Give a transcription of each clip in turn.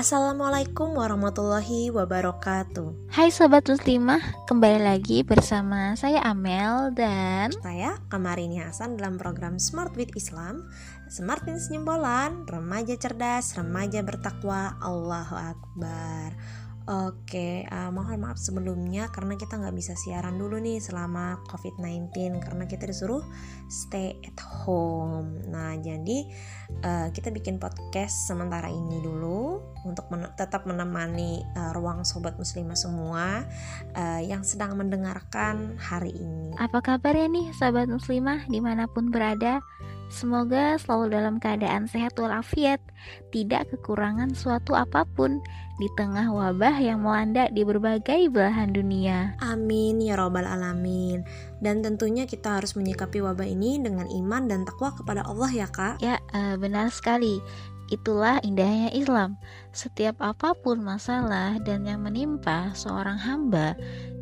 Assalamualaikum warahmatullahi wabarakatuh. Hai Sobat Muslimah, kembali lagi bersama saya Amel dan Saya Kamarini Hasan dalam program Smart with Islam Smart means nyembolan, remaja cerdas, remaja bertakwa, Allahu Akbar Oke, uh, mohon maaf sebelumnya karena kita nggak bisa siaran dulu nih selama COVID-19 karena kita disuruh stay at home. Nah, jadi uh, kita bikin podcast sementara ini dulu untuk men tetap menemani uh, ruang sobat muslimah semua uh, yang sedang mendengarkan hari ini. Apa kabar ya nih sobat muslimah di mana pun berada? Semoga selalu dalam keadaan sehat walafiat, tidak kekurangan suatu apa pun di tengah wabah yang melanda di berbagai belahan dunia. Amin ya robbal alamin. Dan tentunya kita harus menyikapi wabah ini dengan iman dan takwa kepada Allah ya kak. Ya uh, benar sekali. Itulah indahnya Islam. Setiap apa pun masalah dan yang menimpa seorang hamba,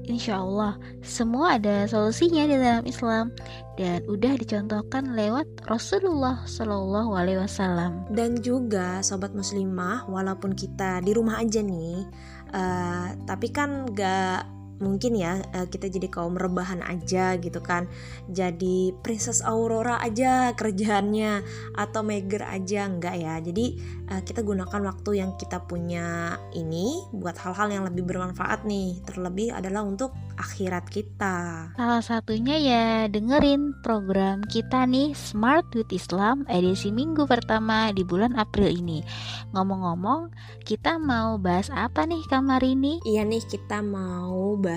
insya Allah semua ada solusinya di dalam Islam dan udah dicontohkan lewat Rasulullah Shallallahu Alaihi Wasallam. Dan juga sobat muslimah, walaupun kita di rumah aja nih, uh, tapi kan gak mungkin ya eh, kita jadi kaum rebahan aja gitu kan. Jadi Princess Aurora aja kerjaannya atau Meger aja enggak ya. Jadi eh, kita gunakan waktu yang kita punya ini buat hal-hal yang lebih bermanfaat nih. Terlebih adalah untuk akhirat kita. Salah satunya ya dengerin program kita nih Smart with Islam edisi minggu pertama di bulan April ini. Ngomong-ngomong kita mau bahas apa nih kamar ini? Iya nih kita mau bahas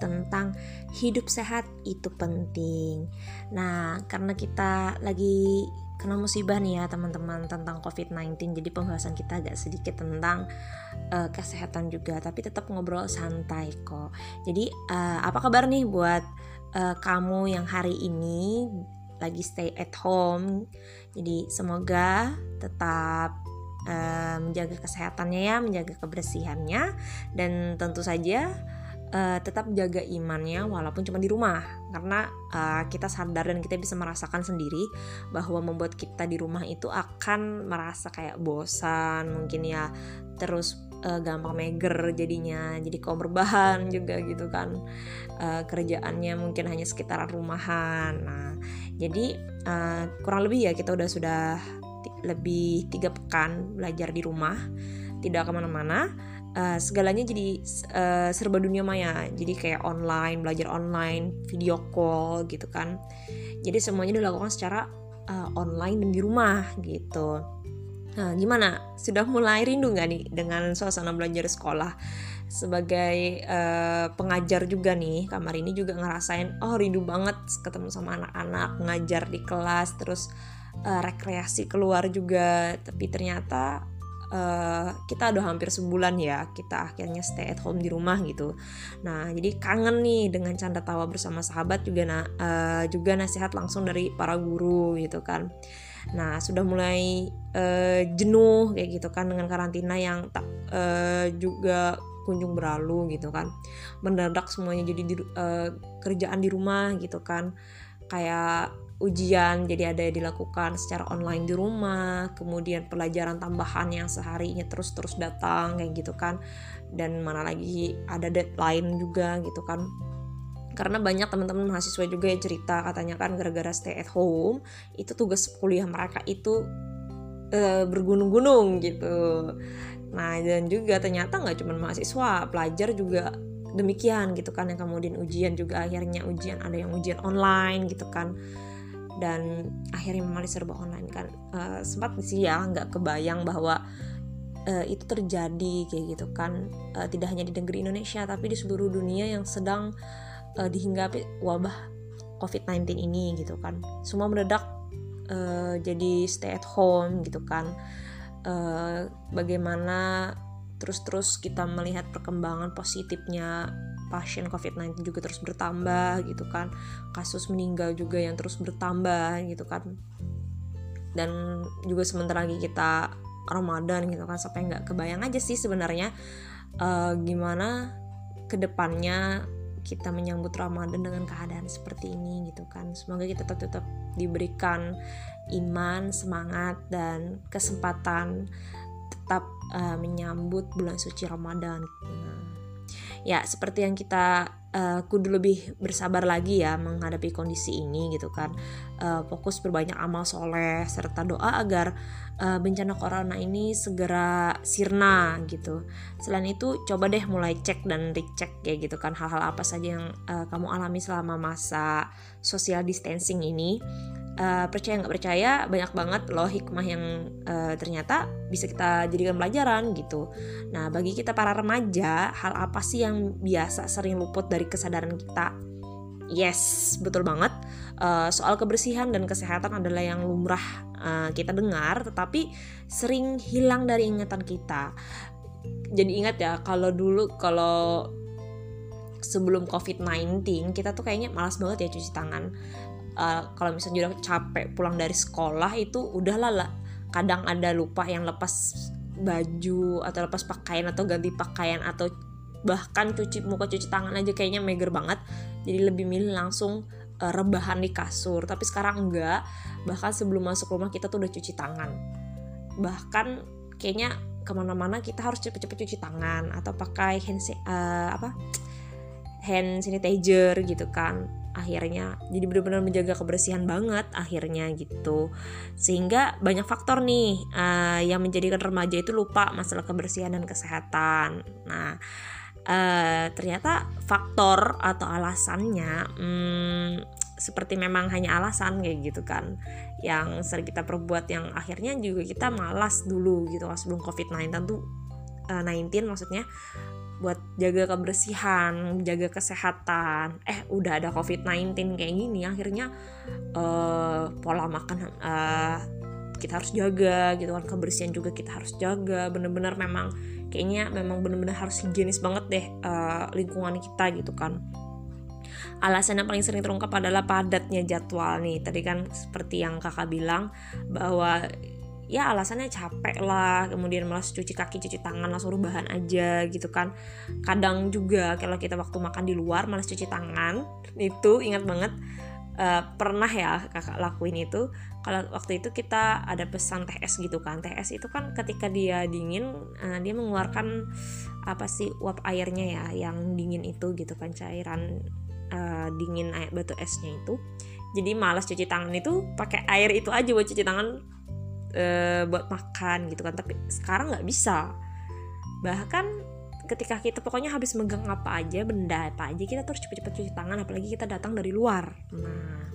tentang hidup sehat itu penting. Nah, karena kita lagi kena musibah nih ya teman-teman tentang COVID-19 jadi pembahasan kita agak sedikit tentang uh, kesehatan juga tapi tetap ngobrol santai kok jadi uh, apa kabar nih buat uh, kamu yang hari ini lagi stay at home jadi semoga tetap menjaga kesehatannya ya menjaga kebersihannya dan tentu saja uh, tetap jaga imannya walaupun cuma di rumah. Karena uh, kita sadar dan kita bisa merasakan sendiri bahwa membuat kita di rumah itu akan merasa kayak bosan mungkin ya terus uh, gampang meger jadinya jadi kaum berbahan juga gitu kan. Uh, kerjaannya mungkin hanya sekitaran rumahan. Nah jadi uh, kurang lebih ya kita udah sudah lebih tiga pekan belajar di rumah tidak ke mana-mana uh, segalanya jadi uh, serba dunia maya. Jadi kayak online belajar online video call gitu kan. Jadi semuanya dilakukan secara uh, online dan di rumah gitu. Nah gimana? Sudah mulai rindu nggak nih dengan suasana belajar sekolah? Sebagai uh, pengajar juga nih kamar ini juga ngerasain oh rindu banget ketemu sama anak-anak ngajar di kelas terus uh, rekreasi keluar juga. Tapi ternyata uh, kita udah hampir sebulan ya kita akhirnya stay at home di rumah gitu. Nah jadi kangen nih dengan canda tawa bersama sahabat juga nah uh, juga nasihat langsung dari para guru gitu kan. Nah sudah mulai uh, jenuh kayak gitu kan dengan karantina yang tak uh, juga kunjung berlalu gitu kan. Mendadak semuanya jadi di, uh, kerjaan di rumah gitu kan. Kayak ujian jadi ada yang dilakukan secara online di rumah kemudian pelajaran tambahan yang seharinya terus-terus datang kayak gitu kan. Dan mana lagi ada deadline juga gitu kan. Karena banyak teman-teman mahasiswa juga yang cerita katanya kan gara-gara stay at home itu tugas kuliah mereka itu uh, bergunung-gunung gitu. Nah dan juga ternyata nggak cuma mahasiswa pelajar juga demikian gitu kan yang kemudian ujian juga akhirnya ujian ada yang ujian online gitu kan dan akhirnya memang serba online kan. Uh, sempat sih ya nggak kebayang bahwa uh, itu terjadi kayak gitu kan. Uh, tidak hanya di negeri Indonesia tapi di seluruh dunia yang sedang uh, dihinggapi wabah COVID-19 ini gitu kan. Semua mendadak uh, jadi stay at home gitu kan. Uh, bagaimana terus-terus kita melihat perkembangan positifnya pasien COVID-19 juga terus bertambah gitu kan. Kasus meninggal juga yang terus bertambah gitu kan. Dan juga sebentar lagi kita Ramadan gitu kan sampai nggak kebayang aja sih sebenarnya uh, gimana ke depannya kita menyambut Ramadan dengan keadaan seperti ini gitu kan. Semoga kita tetap tetap diberikan iman semangat dan kesempatan tetap uh, menyambut bulan suci Ramadan. Nah, ya seperti yang kita uh, kudu lebih bersabar lagi ya menghadapi kondisi ini gitu kan. Uh, fokus berbanyak amal soleh serta doa agar uh, bencana corona ini segera sirna gitu. Selain itu coba deh mulai cek dan recheck ya gitu kan hal-hal apa saja yang uh, kamu alami selama masa social distancing ini uh, percaya nggak percaya banyak banget loh hikmah yang uh, ternyata bisa kita jadikan pelajaran gitu. Nah bagi kita para remaja hal apa sih yang biasa sering luput dari kesadaran kita? Yes betul banget uh, soal kebersihan dan kesehatan adalah yang lumrah uh, kita dengar tetapi sering hilang dari ingatan kita. Jadi ingat ya kalau dulu kalau sebelum COVID-19 kita tuh kayaknya malas banget ya cuci tangan uh, kalau misalnya udah capek pulang dari sekolah itu udahlah lah. Kadang ada lupa yang lepas baju atau lepas pakaian atau ganti pakaian atau bahkan cuci muka cuci tangan aja kayaknya meger banget. Jadi lebih milih langsung uh, rebahan di kasur. Tapi sekarang enggak. Bahkan sebelum masuk rumah kita tuh udah cuci tangan. Bahkan kayaknya ke mana-mana kita harus cepet-cepet cuci tangan atau pakai hand uh, apa? Hand sanitizer gitu kan akhirnya jadi benar-benar menjaga kebersihan banget akhirnya gitu. Sehingga banyak faktor nih uh, yang menjadikan remaja itu lupa masalah kebersihan dan kesehatan. Nah uh, ternyata faktor atau alasannya hmm, seperti memang hanya alasan kayak gitu kan yang sering kita perbuat yang akhirnya juga kita malas dulu gitu sebelum covid-19 tuh uh, 19 maksudnya buat jaga kebersihan, jaga kesehatan. Eh, udah ada COVID-19 kayak gini, akhirnya uh, pola makan uh, kita harus jaga gitu kan, kebersihan juga kita harus jaga. Bener-bener memang kayaknya memang bener-bener harus higienis banget deh uh, lingkungan kita gitu kan. Alasan yang paling sering terungkap adalah padatnya jadwal nih. Tadi kan seperti yang kakak bilang bahwa ya alasannya capek lah kemudian malas cuci kaki cuci tangan langsung rebahan aja gitu kan. Kadang juga kalau kita waktu makan di luar malas cuci tangan itu ingat banget uh, pernah ya kakak lakuin itu. Kalau waktu itu kita ada pesan teh es gitu kan. Teh es itu kan ketika dia dingin uh, dia mengeluarkan apa sih uap airnya ya yang dingin itu gitu kan cairan uh, dingin air batu esnya itu. Jadi malas cuci tangan itu pakai air itu aja buat cuci tangan e, buat makan gitu kan. Tapi sekarang nggak bisa. Bahkan ketika kita pokoknya habis megang apa aja benda apa aja kita terus cepet-cepet cuci tangan apalagi kita datang dari luar. Nah.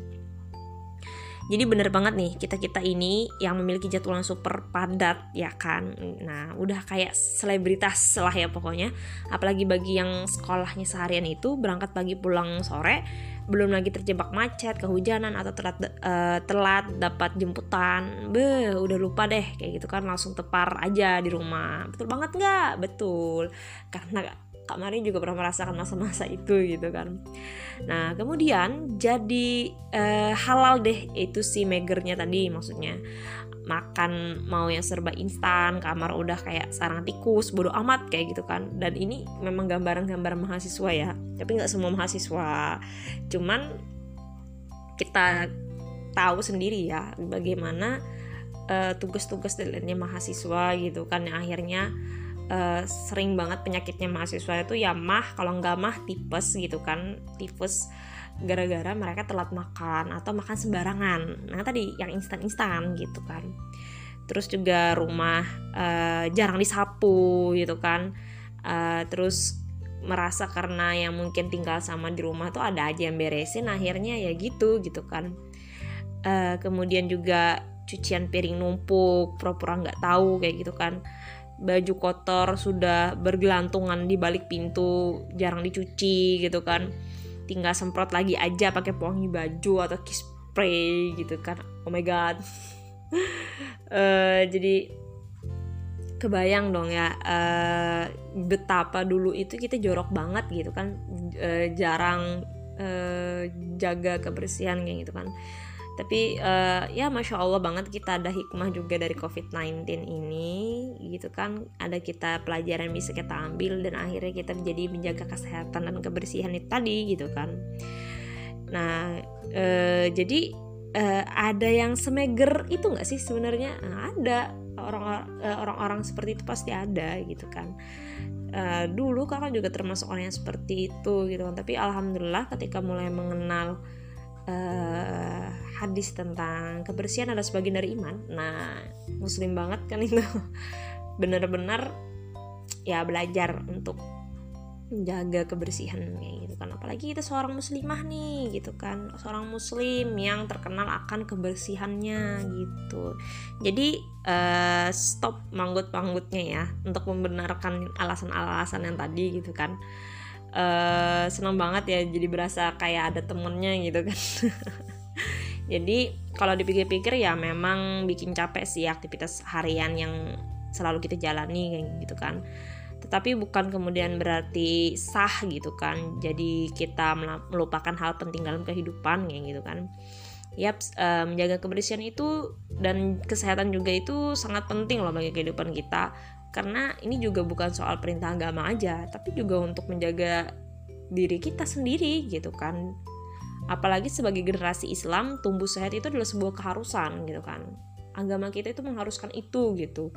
Jadi bener banget nih kita kita ini yang memiliki jadwal super padat ya kan? Nah udah kayak selebritas lah ya pokoknya. Apalagi bagi yang sekolahnya seharian itu berangkat pagi pulang sore belum lagi terjebak macet, kehujanan atau telat uh, telat dapat jemputan, be udah lupa deh kayak gitu kan langsung tepar aja di rumah. Betul banget nggak? Betul. Karena Kak Mari juga pernah merasakan masa-masa itu gitu kan. Nah kemudian jadi uh, halal deh itu si megernya tadi maksudnya makan mau yang serba instan kamar udah kayak sarang tikus bodoh amat kayak gitu kan. Dan ini memang gambaran-gambaran mahasiswa ya tapi nggak semua mahasiswa. Cuman kita tahu sendiri ya bagaimana uh, tugas-tugas lainnya mahasiswa gitu kan. Yang akhirnya uh, sering banget penyakitnya mahasiswa itu ya mah kalau nggak mah tipes gitu kan. Tipes gara-gara mereka telat makan atau makan sembarangan. Nah tadi yang instan-instan gitu kan. Terus juga rumah uh, jarang disapu gitu kan. Uh, terus merasa karena yang mungkin tinggal sama di rumah tuh ada aja yang beresin akhirnya ya gitu gitu kan. Uh, kemudian juga cucian piring numpuk pura-pura nggak tahu kayak gitu kan. Baju kotor sudah bergelantungan di balik pintu jarang dicuci gitu kan tinggal semprot lagi aja pakai pewangi baju atau kiss spray gitu kan. Oh my god. Uh, jadi kebayang dong ya uh, betapa dulu itu kita jorok banget gitu kan. Uh, jarang uh, jaga kebersihan kayak gitu kan tapi uh, ya masya allah banget kita ada hikmah juga dari covid-19 ini gitu kan. Ada kita pelajaran bisa kita ambil dan akhirnya kita menjadi menjaga kesehatan dan kebersihan itu tadi gitu kan. Nah uh, jadi uh, ada yang semeger itu nggak sih sebenarnya? Nah, ada. Orang uh, orang-orang seperti itu pasti ada gitu kan. Uh, dulu kakak juga termasuk orang yang seperti itu gitu kan. Tapi alhamdulillah ketika mulai mengenal uh, hadis tentang kebersihan adalah sebagian dari iman. Nah muslim banget kan itu. Benar-benar ya belajar untuk menjaga kebersihan kayak gitu kan. Apalagi kita seorang muslimah nih gitu kan. Seorang muslim yang terkenal akan kebersihannya gitu. Jadi uh, stop manggut-manggutnya ya untuk membenarkan alasan-alasan yang tadi gitu kan uh, senang banget ya jadi berasa kayak ada temennya gitu kan. Jadi kalau dipikir-pikir ya memang bikin capek sih aktivitas harian yang selalu kita jalani gitu kan. Tetapi bukan kemudian berarti sah gitu kan. Jadi kita melupakan hal penting dalam kehidupan kayak gitu kan. Yap, uh, menjaga kebersihan itu dan kesehatan juga itu sangat penting loh bagi kehidupan kita karena ini juga bukan soal perintah agama aja tapi juga untuk menjaga diri kita sendiri gitu kan. Apalagi sebagai generasi Islam tumbuh sehat itu adalah sebuah keharusan gitu kan. Agama kita itu mengharuskan itu gitu.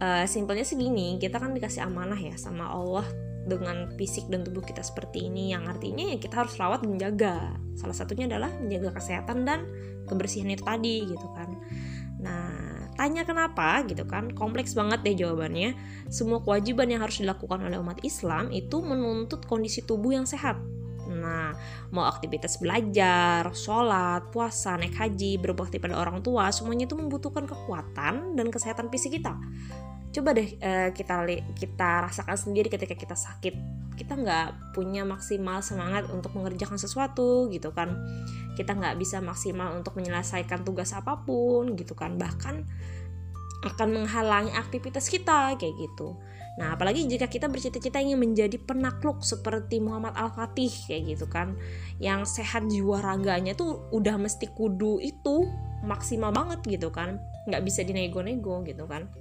Uh, simpelnya segini kita kan dikasih amanah ya sama Allah dengan fisik dan tubuh kita seperti ini yang artinya ya kita harus rawat dan jaga. Salah satunya adalah menjaga kesehatan dan kebersihan itu tadi gitu kan. Nah tanya kenapa gitu kan. Kompleks banget deh jawabannya. Semua kewajiban yang harus dilakukan oleh umat Islam itu menuntut kondisi tubuh yang sehat. Nah, mau aktivitas belajar, sholat, puasa, naik haji, berbakti pada orang tua, semuanya itu membutuhkan kekuatan dan kesehatan fisik kita coba deh uh, kita kita rasakan sendiri ketika kita sakit. Kita nggak punya maksimal semangat untuk mengerjakan sesuatu gitu kan. Kita nggak bisa maksimal untuk menyelesaikan tugas apa pun gitu kan. Bahkan akan menghalangi aktivitas kita kayak gitu. Nah apalagi jika kita bercita-cita ingin menjadi penakluk seperti Muhammad Al Fatih kayak gitu kan. Yang sehat jiwa raganya tuh udah mesti kudu itu maksimal banget gitu kan. Nggak bisa dinego-nego gitu kan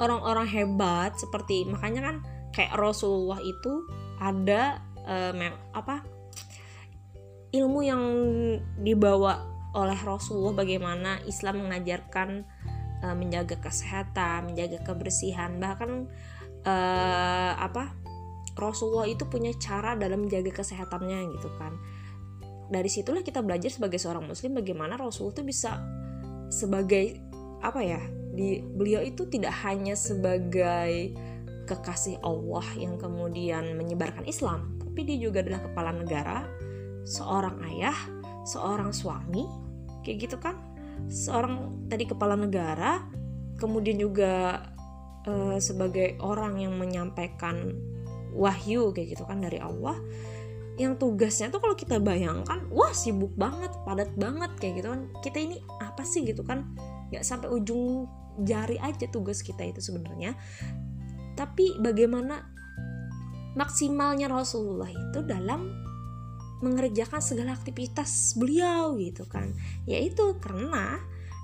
orang-orang hebat seperti makanya kan kayak Rasulullah itu ada uh, apa ilmu yang dibawa oleh Rasulullah bagaimana Islam mengajarkan uh, menjaga kesehatan, menjaga kebersihan, bahkan uh, apa Rasulullah itu punya cara dalam menjaga kesehatannya gitu kan. Dari situlah kita belajar sebagai seorang muslim bagaimana Rasulullah itu bisa sebagai apa ya di beliau itu tidak hanya sebagai kekasih Allah yang kemudian menyebarkan Islam, tapi dia juga adalah kepala negara, seorang ayah, seorang suami, kayak gitu kan? Seorang tadi kepala negara, kemudian juga uh, sebagai orang yang menyampaikan wahyu kayak gitu kan dari Allah. Yang tugasnya tuh kalau kita bayangkan wah sibuk banget padat banget kayak gitu kan. Kita ini apa sih gitu kan? Nggak sampai ujung jari aja tugas kita itu sebenarnya. Tapi bagaimana maksimalnya Rasulullah itu dalam mengerjakan segala aktivitas beliau gitu kan. Yaitu karena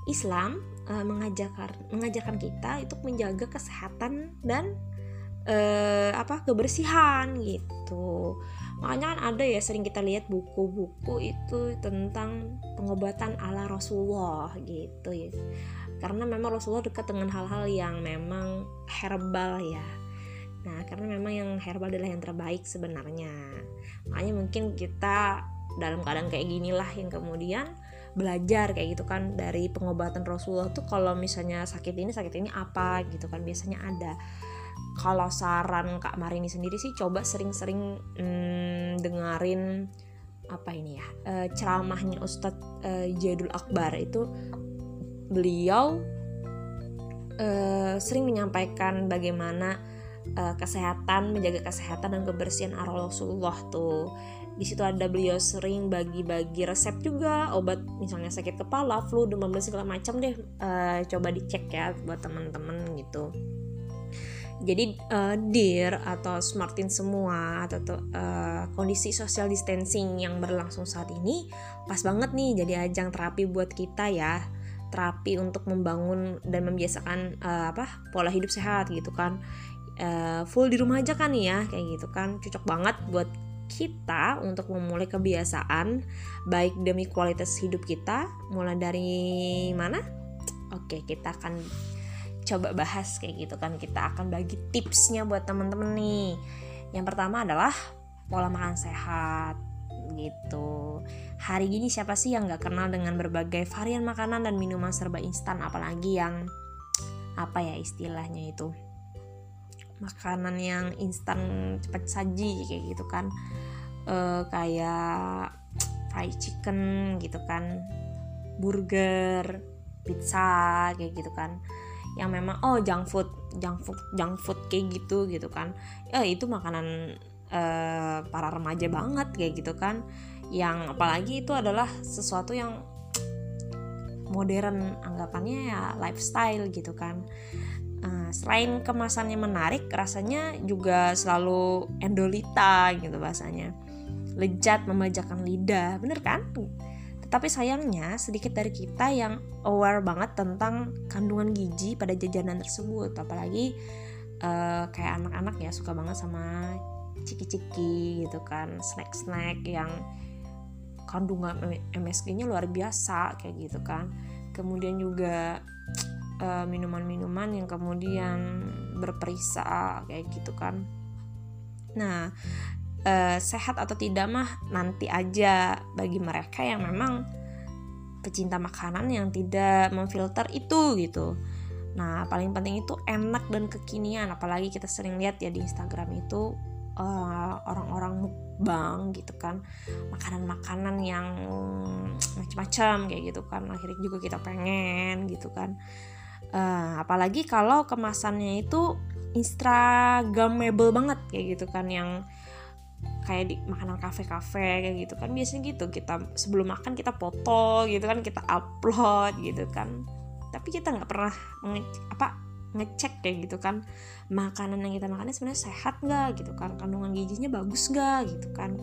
Islam e, mengajarkan mengajarkan kita untuk menjaga kesehatan dan e, apa kebersihan gitu. Makanya kan ada ya sering kita lihat buku-buku itu tentang pengobatan ala Rasulullah gitu ya karena memang Rasulullah dekat dengan hal-hal yang memang herbal ya. Nah karena memang yang herbal adalah yang terbaik sebenarnya. Makanya mungkin kita dalam keadaan kayak gini lah yang kemudian belajar kayak gitu kan dari pengobatan Rasulullah tuh kalau misalnya sakit ini sakit ini apa gitu kan. Biasanya ada. Kalau saran Kak Marini sendiri sih coba sering-sering hmm, dengerin apa ini ya uh, ceramahnya Ustadz uh, Jadul Akbar itu beliau uh, sering menyampaikan bagaimana uh, kesehatan menjaga kesehatan dan kebersihan Rasulullah tuh. Di situ ada beliau sering bagi-bagi resep juga obat misalnya sakit kepala flu demam dan segala macam deh uh, coba dicek ya buat teman-teman gitu. Jadi uh, DIR atau Smartin semua atau uh, kondisi social distancing yang berlangsung saat ini pas banget nih jadi ajang terapi buat kita ya terapi untuk membangun dan membiasakan uh, apa pola hidup sehat gitu kan. Uh, full di rumah aja kan ya kayak gitu kan. Cocok banget buat kita untuk memulai kebiasaan baik demi kualitas hidup kita. Mulai dari mana? Oke kita akan coba bahas kayak gitu kan. Kita akan bagi tipsnya buat temen-temen nih. Yang pertama adalah pola makan sehat gitu hari gini siapa sih yang nggak kenal dengan berbagai varian makanan dan minuman serba instan? Apalagi yang apa ya istilahnya itu? Makanan yang instan cepat saji kayak gitu kan. E, kayak fried chicken gitu kan. Burger pizza kayak gitu kan. Yang memang oh junk food junk food junk food kayak gitu gitu kan. Ya itu makanan uh, para remaja banget kayak gitu kan yang apalagi itu adalah sesuatu yang modern anggapannya ya lifestyle gitu kan. Uh, selain kemasannya menarik rasanya juga selalu endolita gitu bahasanya. Lezat memanjakan lidah bener kan? Tapi sayangnya sedikit dari kita yang aware banget tentang kandungan gizi pada jajanan tersebut. Apalagi uh, kayak anak-anak ya suka banget sama ciki-ciki gitu kan snack-snack yang kandungan MSG-nya luar biasa kayak gitu kan. Kemudian juga uh, minuman-minuman yang kemudian berperisa kayak gitu kan. Nah uh, sehat atau tidak mah nanti aja bagi mereka yang memang pecinta makanan yang tidak memfilter itu gitu. Nah, paling penting itu enak dan kekinian, apalagi kita sering lihat ya di Instagram itu eh, orang-orang mukbang gitu kan, makanan-makanan yang macam-macam kayak gitu kan. Akhirnya juga kita pengen gitu kan. Uh, apalagi kalau kemasannya itu instagramable banget kayak gitu kan yang kayak di makanan kafe-kafe kayak gitu kan biasanya gitu kita sebelum makan kita foto gitu kan kita upload gitu kan tapi kita nggak pernah apa ngecek kayak gitu kan makanan yang kita makan sebenarnya sehat nggak gitu kan kandungan gizinya bagus nggak gitu kan.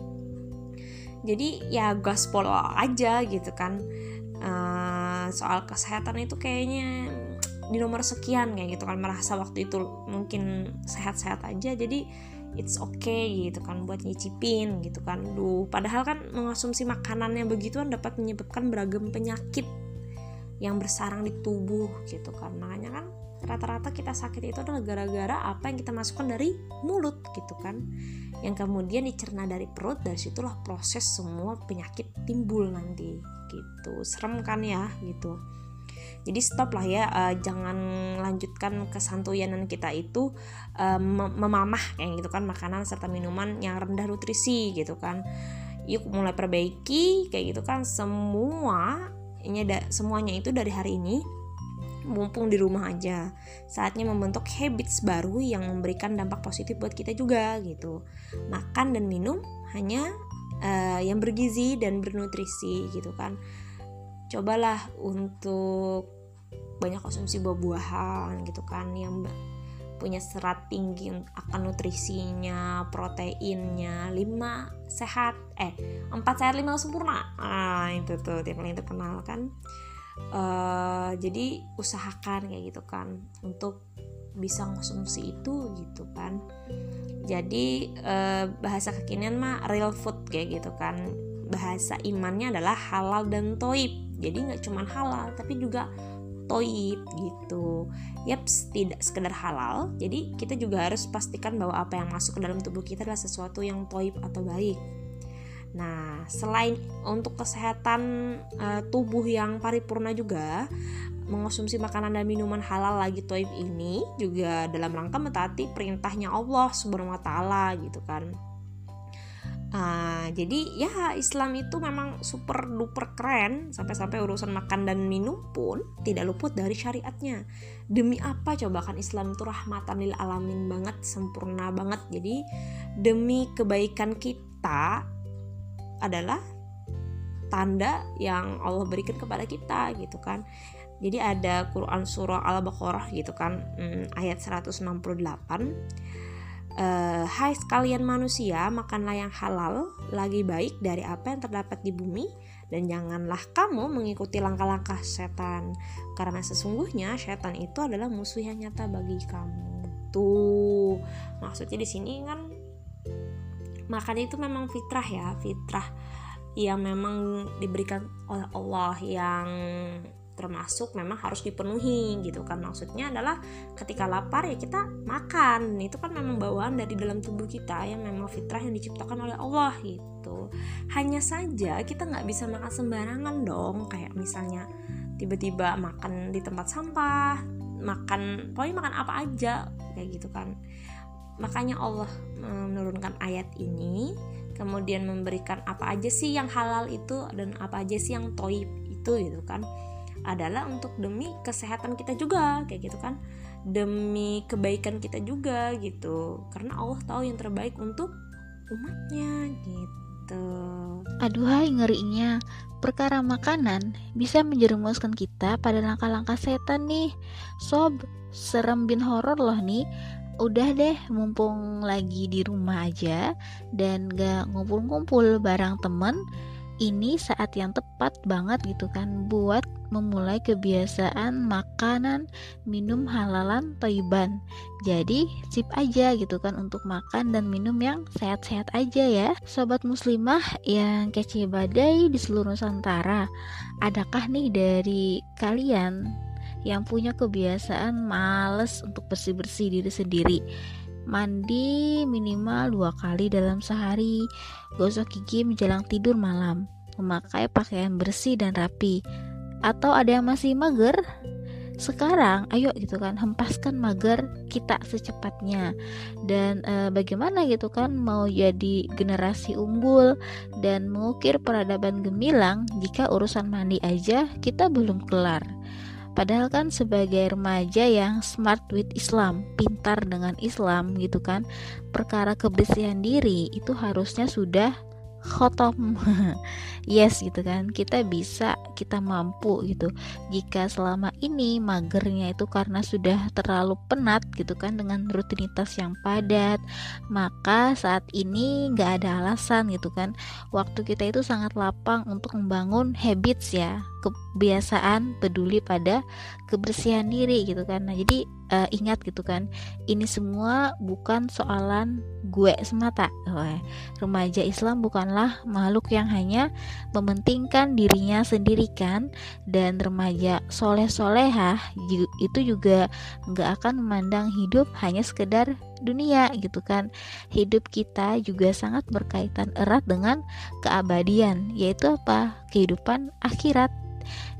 Jadi ya gaspol aja gitu kan. Uh, soal kesehatan itu kayaknya di nomor sekian kayak gitu kan merasa waktu itu mungkin sehat-sehat aja jadi it's okay gitu kan buat nyicipin gitu kan. Duh padahal kan mengonsumsi makanan yang begituan dapat menyebabkan beragam penyakit yang bersarang di tubuh gitu kan. Makanya kan rata-rata kita sakit itu adalah gara-gara apa yang kita masukkan dari mulut gitu kan. Yang kemudian dicerna dari perut dari situlah proses semua penyakit timbul nanti gitu. Serem kan ya gitu. Jadi stop lah ya uh, jangan lanjutkan kesantuyanan kita itu uh, memamah kayak gitu kan makanan serta minuman yang rendah nutrisi gitu kan. Yuk mulai perbaiki kayak gitu kan. Semua ini semuanya itu dari hari ini mumpung di rumah aja saatnya membentuk habits baru yang memberikan dampak positif buat kita juga gitu makan dan minum hanya uh, yang bergizi dan bernutrisi gitu kan cobalah untuk banyak konsumsi buah-buahan gitu kan yang punya serat tinggi akan nutrisinya, proteinnya, 5 sehat, eh 4 sehat 5 sempurna. Ah, itu tuh yang paling terkenal kan. Uh, jadi usahakan kayak gitu kan untuk bisa konsumsi itu gitu kan. Jadi uh, bahasa kekinian mah real food kayak gitu kan. Bahasa imannya adalah halal dan toib jadi nggak cuma halal tapi juga toib gitu yaps tidak sekedar halal jadi kita juga harus pastikan bahwa apa yang masuk ke dalam tubuh kita adalah sesuatu yang toib atau baik Nah, selain untuk kesehatan uh, tubuh yang paripurna juga, mengonsumsi makanan dan minuman halal lagi toib ini juga dalam rangka mentaati perintahnya Allah Subhanahu wa taala gitu kan. Uh, jadi ya Islam itu memang super duper keren sampai-sampai urusan makan dan minum pun tidak luput dari syariatnya. Demi apa coba kan Islam itu rahmatan lil alamin banget, sempurna banget. Jadi demi kebaikan kita adalah tanda yang Allah berikan kepada kita gitu kan. Jadi ada Quran surah Al-Baqarah gitu kan, hmm, ayat 168 Uh, Hai sekalian manusia, makanlah yang halal, lagi baik dari apa yang terdapat di bumi, dan janganlah kamu mengikuti langkah-langkah setan, karena sesungguhnya setan itu adalah musuh yang nyata bagi kamu. Tuh, maksudnya di sini kan makan itu memang fitrah ya, fitrah yang memang diberikan oleh Allah yang termasuk memang harus dipenuhi gitu kan. Maksudnya adalah ketika lapar ya kita makan. Itu kan memang bawaan dari dalam tubuh kita yang memang fitrah yang diciptakan oleh Allah gitu. Hanya saja kita nggak bisa makan sembarangan dong. Kayak misalnya tiba-tiba makan di tempat sampah makan pokoknya makan apa aja kayak gitu kan makanya Allah menurunkan ayat ini kemudian memberikan apa aja sih yang halal itu dan apa aja sih yang toib itu gitu kan. Adalah untuk demi kesehatan kita juga kayak gitu kan. Demi kebaikan kita juga gitu. Karena Allah tahu yang terbaik untuk umatnya gitu. Aduhai ngerinya perkara makanan bisa menjerumuskan kita pada langkah-langkah setan nih. Sob serem bin horor loh nih udah deh mumpung lagi di rumah aja dan gak ngumpul-ngumpul bareng temen ini saat yang tepat banget gitu kan buat memulai kebiasaan makanan minum halalan toiban. Jadi sip aja gitu kan untuk makan dan minum yang sehat-sehat aja ya. Sobat muslimah yang kece badai di seluruh Nusantara adakah nih dari kalian yang punya kebiasaan males untuk bersih-bersih diri sendiri mandi minimal dua kali dalam sehari, gosok gigi menjelang tidur malam, memakai pakaian bersih dan rapi. Atau ada yang masih mager? Sekarang, ayo gitu kan, hempaskan mager kita secepatnya. Dan e, bagaimana gitu kan mau jadi generasi unggul dan mengukir peradaban gemilang jika urusan mandi aja kita belum kelar. Padahal kan sebagai remaja yang smart with Islam, pintar dengan Islam gitu kan, perkara kebersihan diri itu harusnya sudah khotom yes gitu kan. Kita bisa kita mampu gitu. Jika selama ini magernya itu karena sudah terlalu penat gitu kan dengan rutinitas yang padat maka saat ini nggak ada alasan gitu kan. Waktu kita itu sangat lapang untuk membangun habits ya. Kebiasaan peduli pada kebersihan diri gitu kan. Nah jadi uh, ingat gitu kan. Ini semua bukan soalan gue semata. Remaja Islam bukanlah makhluk yang hanya mementingkan dirinya sendiri kan? Dan remaja soleh solehah itu juga nggak akan memandang hidup hanya sekedar dunia gitu kan. Hidup kita juga sangat berkaitan erat dengan keabadian yaitu apa? Kehidupan akhirat.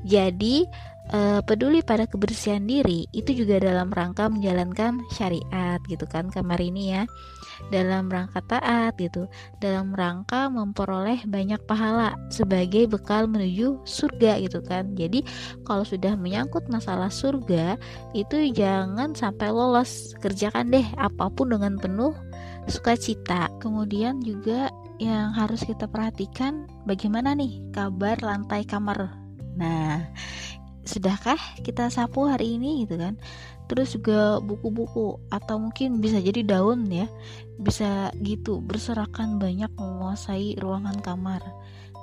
Jadi uh, peduli pada kebersihan diri itu juga dalam rangka menjalankan syariat gitu kan kamar ini ya. Dalam rangka taat gitu dalam rangka memperoleh banyak pahala sebagai bekal menuju surga gitu kan. Jadi kalau sudah menyangkut masalah surga itu jangan sampai lolos. Kerjakan deh apa pun dengan penuh sukacita. Kemudian juga yang harus kita perhatikan bagaimana nih kabar lantai kamar? Nah, sudahkah kita sapu hari ini gitu kan? Terus juga buku-buku atau mungkin bisa jadi daun ya. Bisa gitu berserakan banyak menguasai ruangan kamar.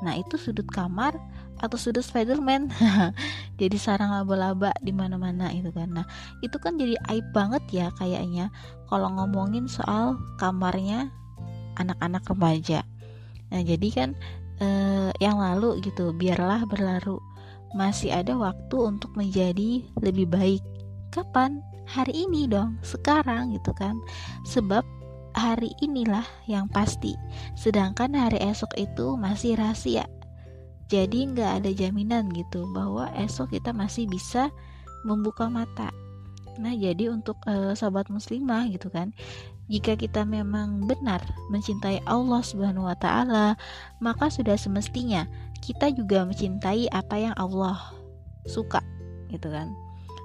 Nah, itu sudut kamar atau sudut Spiderman. jadi sarang laba-laba di mana-mana itu kan. Nah, itu kan jadi aib banget ya kayaknya kalau ngomongin soal kamarnya anak-anak remaja. Nah, jadi kan eh, yang lalu gitu, biarlah berlalu masih ada waktu untuk menjadi lebih baik. Kapan? Hari ini dong, sekarang gitu kan. Sebab hari inilah yang pasti. Sedangkan hari esok itu masih rahasia. Jadi nggak ada jaminan gitu bahwa esok kita masih bisa membuka mata. Nah, jadi untuk uh, sahabat muslimah gitu kan, jika kita memang benar mencintai Allah Subhanahu wa taala, maka sudah semestinya kita juga mencintai apa yang Allah suka gitu kan.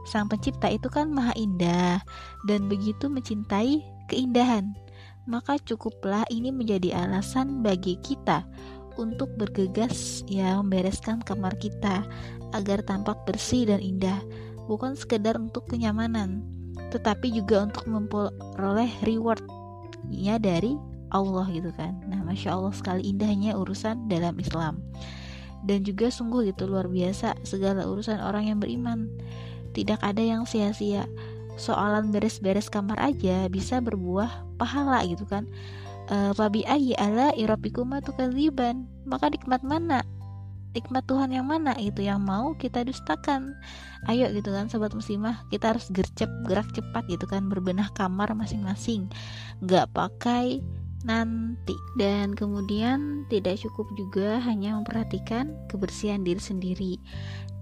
Sang pencipta itu kan maha indah dan begitu mencintai keindahan maka cukuplah ini menjadi alasan bagi kita untuk bergegas ya membereskan kamar kita agar tampak bersih dan indah bukan sekedar untuk kenyamanan tetapi juga untuk memperoleh rewardnya dari Allah gitu kan. Nah masya Allah sekali indahnya urusan dalam Islam dan juga sungguh itu luar biasa segala urusan orang yang beriman. Tidak ada yang sia-sia. Soalan beres-beres kamar aja bisa berbuah pahala gitu kan. Fabi e, ayi ala iropikuma tukaziban maka nikmat mana? Nikmat Tuhan yang mana? Itu yang mau kita dustakan. Ayo gitu kan sobat muslimah kita harus gercep gerak cepat gitu kan berbenah kamar masing-masing. Nggak pakai nanti. Dan kemudian tidak cukup juga hanya memperhatikan kebersihan diri sendiri.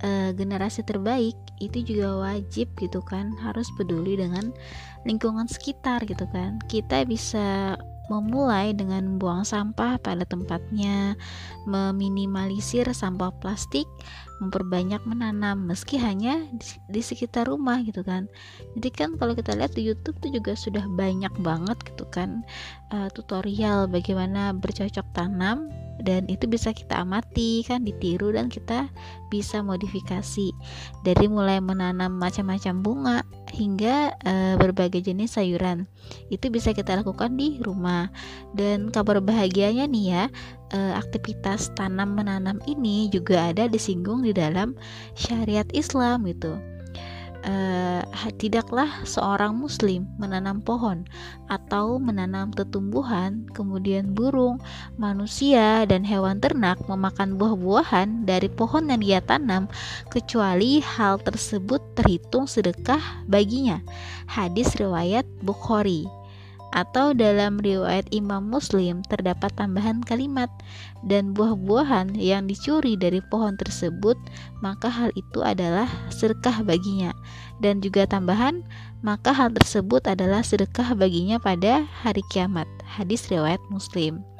E, generasi terbaik itu juga wajib gitu kan harus peduli dengan lingkungan sekitar gitu kan. Kita bisa memulai dengan buang sampah pada tempatnya, meminimalisir sampah plastik, memperbanyak menanam meski hanya di, di sekitar rumah gitu kan. Jadi kan kalau kita lihat di YouTube tuh juga sudah banyak banget gitu kan uh, tutorial bagaimana bercocok tanam dan itu bisa kita amati kan ditiru dan kita bisa modifikasi dari mulai menanam macam-macam bunga hingga e, berbagai jenis sayuran itu bisa kita lakukan di rumah dan kabar bahagianya nih ya e, aktivitas tanam menanam ini juga ada disinggung di dalam syariat Islam gitu uh, tidaklah seorang muslim menanam pohon atau menanam tetumbuhan, kemudian burung, manusia, dan hewan ternak memakan buah-buahan dari pohon yang dia tanam, kecuali hal tersebut terhitung sedekah baginya. Hadis riwayat Bukhari atau dalam riwayat Imam Muslim terdapat tambahan kalimat dan buah-buahan yang dicuri dari pohon tersebut maka hal itu adalah sedekah baginya. Dan juga tambahan maka hal tersebut adalah sedekah baginya pada hari kiamat. Hadis riwayat Muslim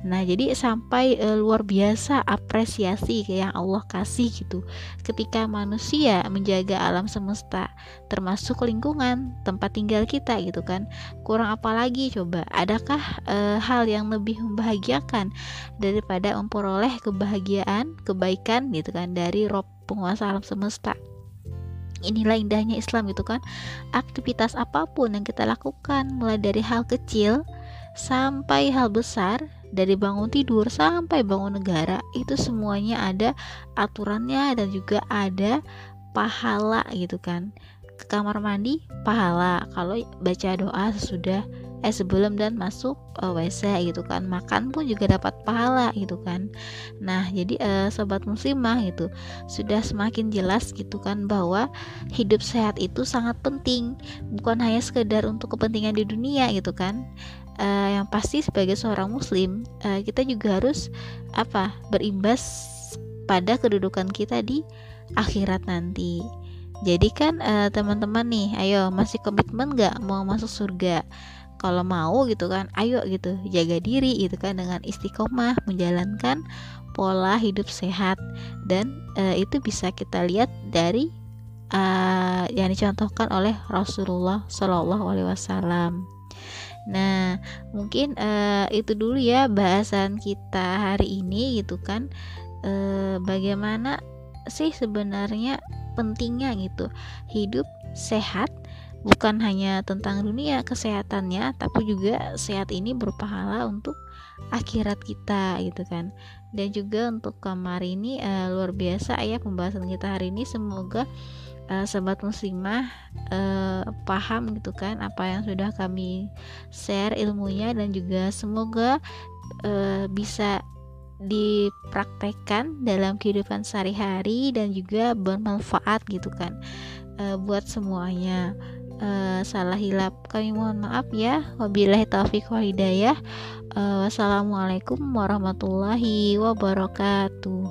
Nah, jadi sampai e, luar biasa apresiasi yang Allah kasih gitu ketika manusia menjaga alam semesta, termasuk lingkungan tempat tinggal kita gitu kan. Kurang apa lagi coba? Adakah e, hal yang lebih membahagiakan daripada memperoleh kebahagiaan, kebaikan gitu kan dari Rob penguasa alam semesta? Inilah indahnya Islam gitu kan. Aktivitas apa pun yang kita lakukan mulai dari hal kecil sampai hal besar dari bangun tidur sampai bangun negara itu semuanya ada aturannya dan juga ada pahala gitu kan. Ke kamar mandi pahala. Kalau baca doa sesudah eh sebelum dan masuk uh, eh, WC gitu kan. Makan pun juga dapat pahala gitu kan. Nah jadi uh, sobat muslimah gitu sudah semakin jelas gitu kan bahwa hidup sehat itu sangat penting. Bukan hanya sekedar untuk kepentingan di dunia gitu kan uh, yang pasti sebagai seorang muslim uh, kita juga harus apa berimbas pada kedudukan kita di akhirat nanti. Jadi kan uh, teman-teman nih ayo masih komitmen nggak mau masuk surga? Kalau mau gitu kan ayo gitu jaga diri gitu kan dengan istiqomah menjalankan pola hidup sehat. Dan uh, itu bisa kita lihat dari uh, yang dicontohkan oleh Rasulullah Shallallahu Alaihi Wasallam. Nah, mungkin uh, itu dulu ya bahasan kita hari ini gitu kan. Uh, bagaimana sih sebenarnya pentingnya gitu? Hidup sehat bukan hanya tentang dunia kesehatannya tapi juga sehat ini berpahala untuk akhirat kita gitu kan. Dan juga untuk kamar ini uh, luar biasa ya pembahasan kita hari ini. Semoga uh, sobat muslimah uh, paham gitu kan apa yang sudah kami share ilmunya dan juga semoga uh, bisa dipraktekkan dalam kehidupan sehari-hari dan juga bermanfaat gitu kan uh, buat semuanya. Uh, salah hilap kami mohon maaf ya. Wabillahi taufiq wal hidayah. Uh, wassalamualaikum warahmatullahi wabarakatuh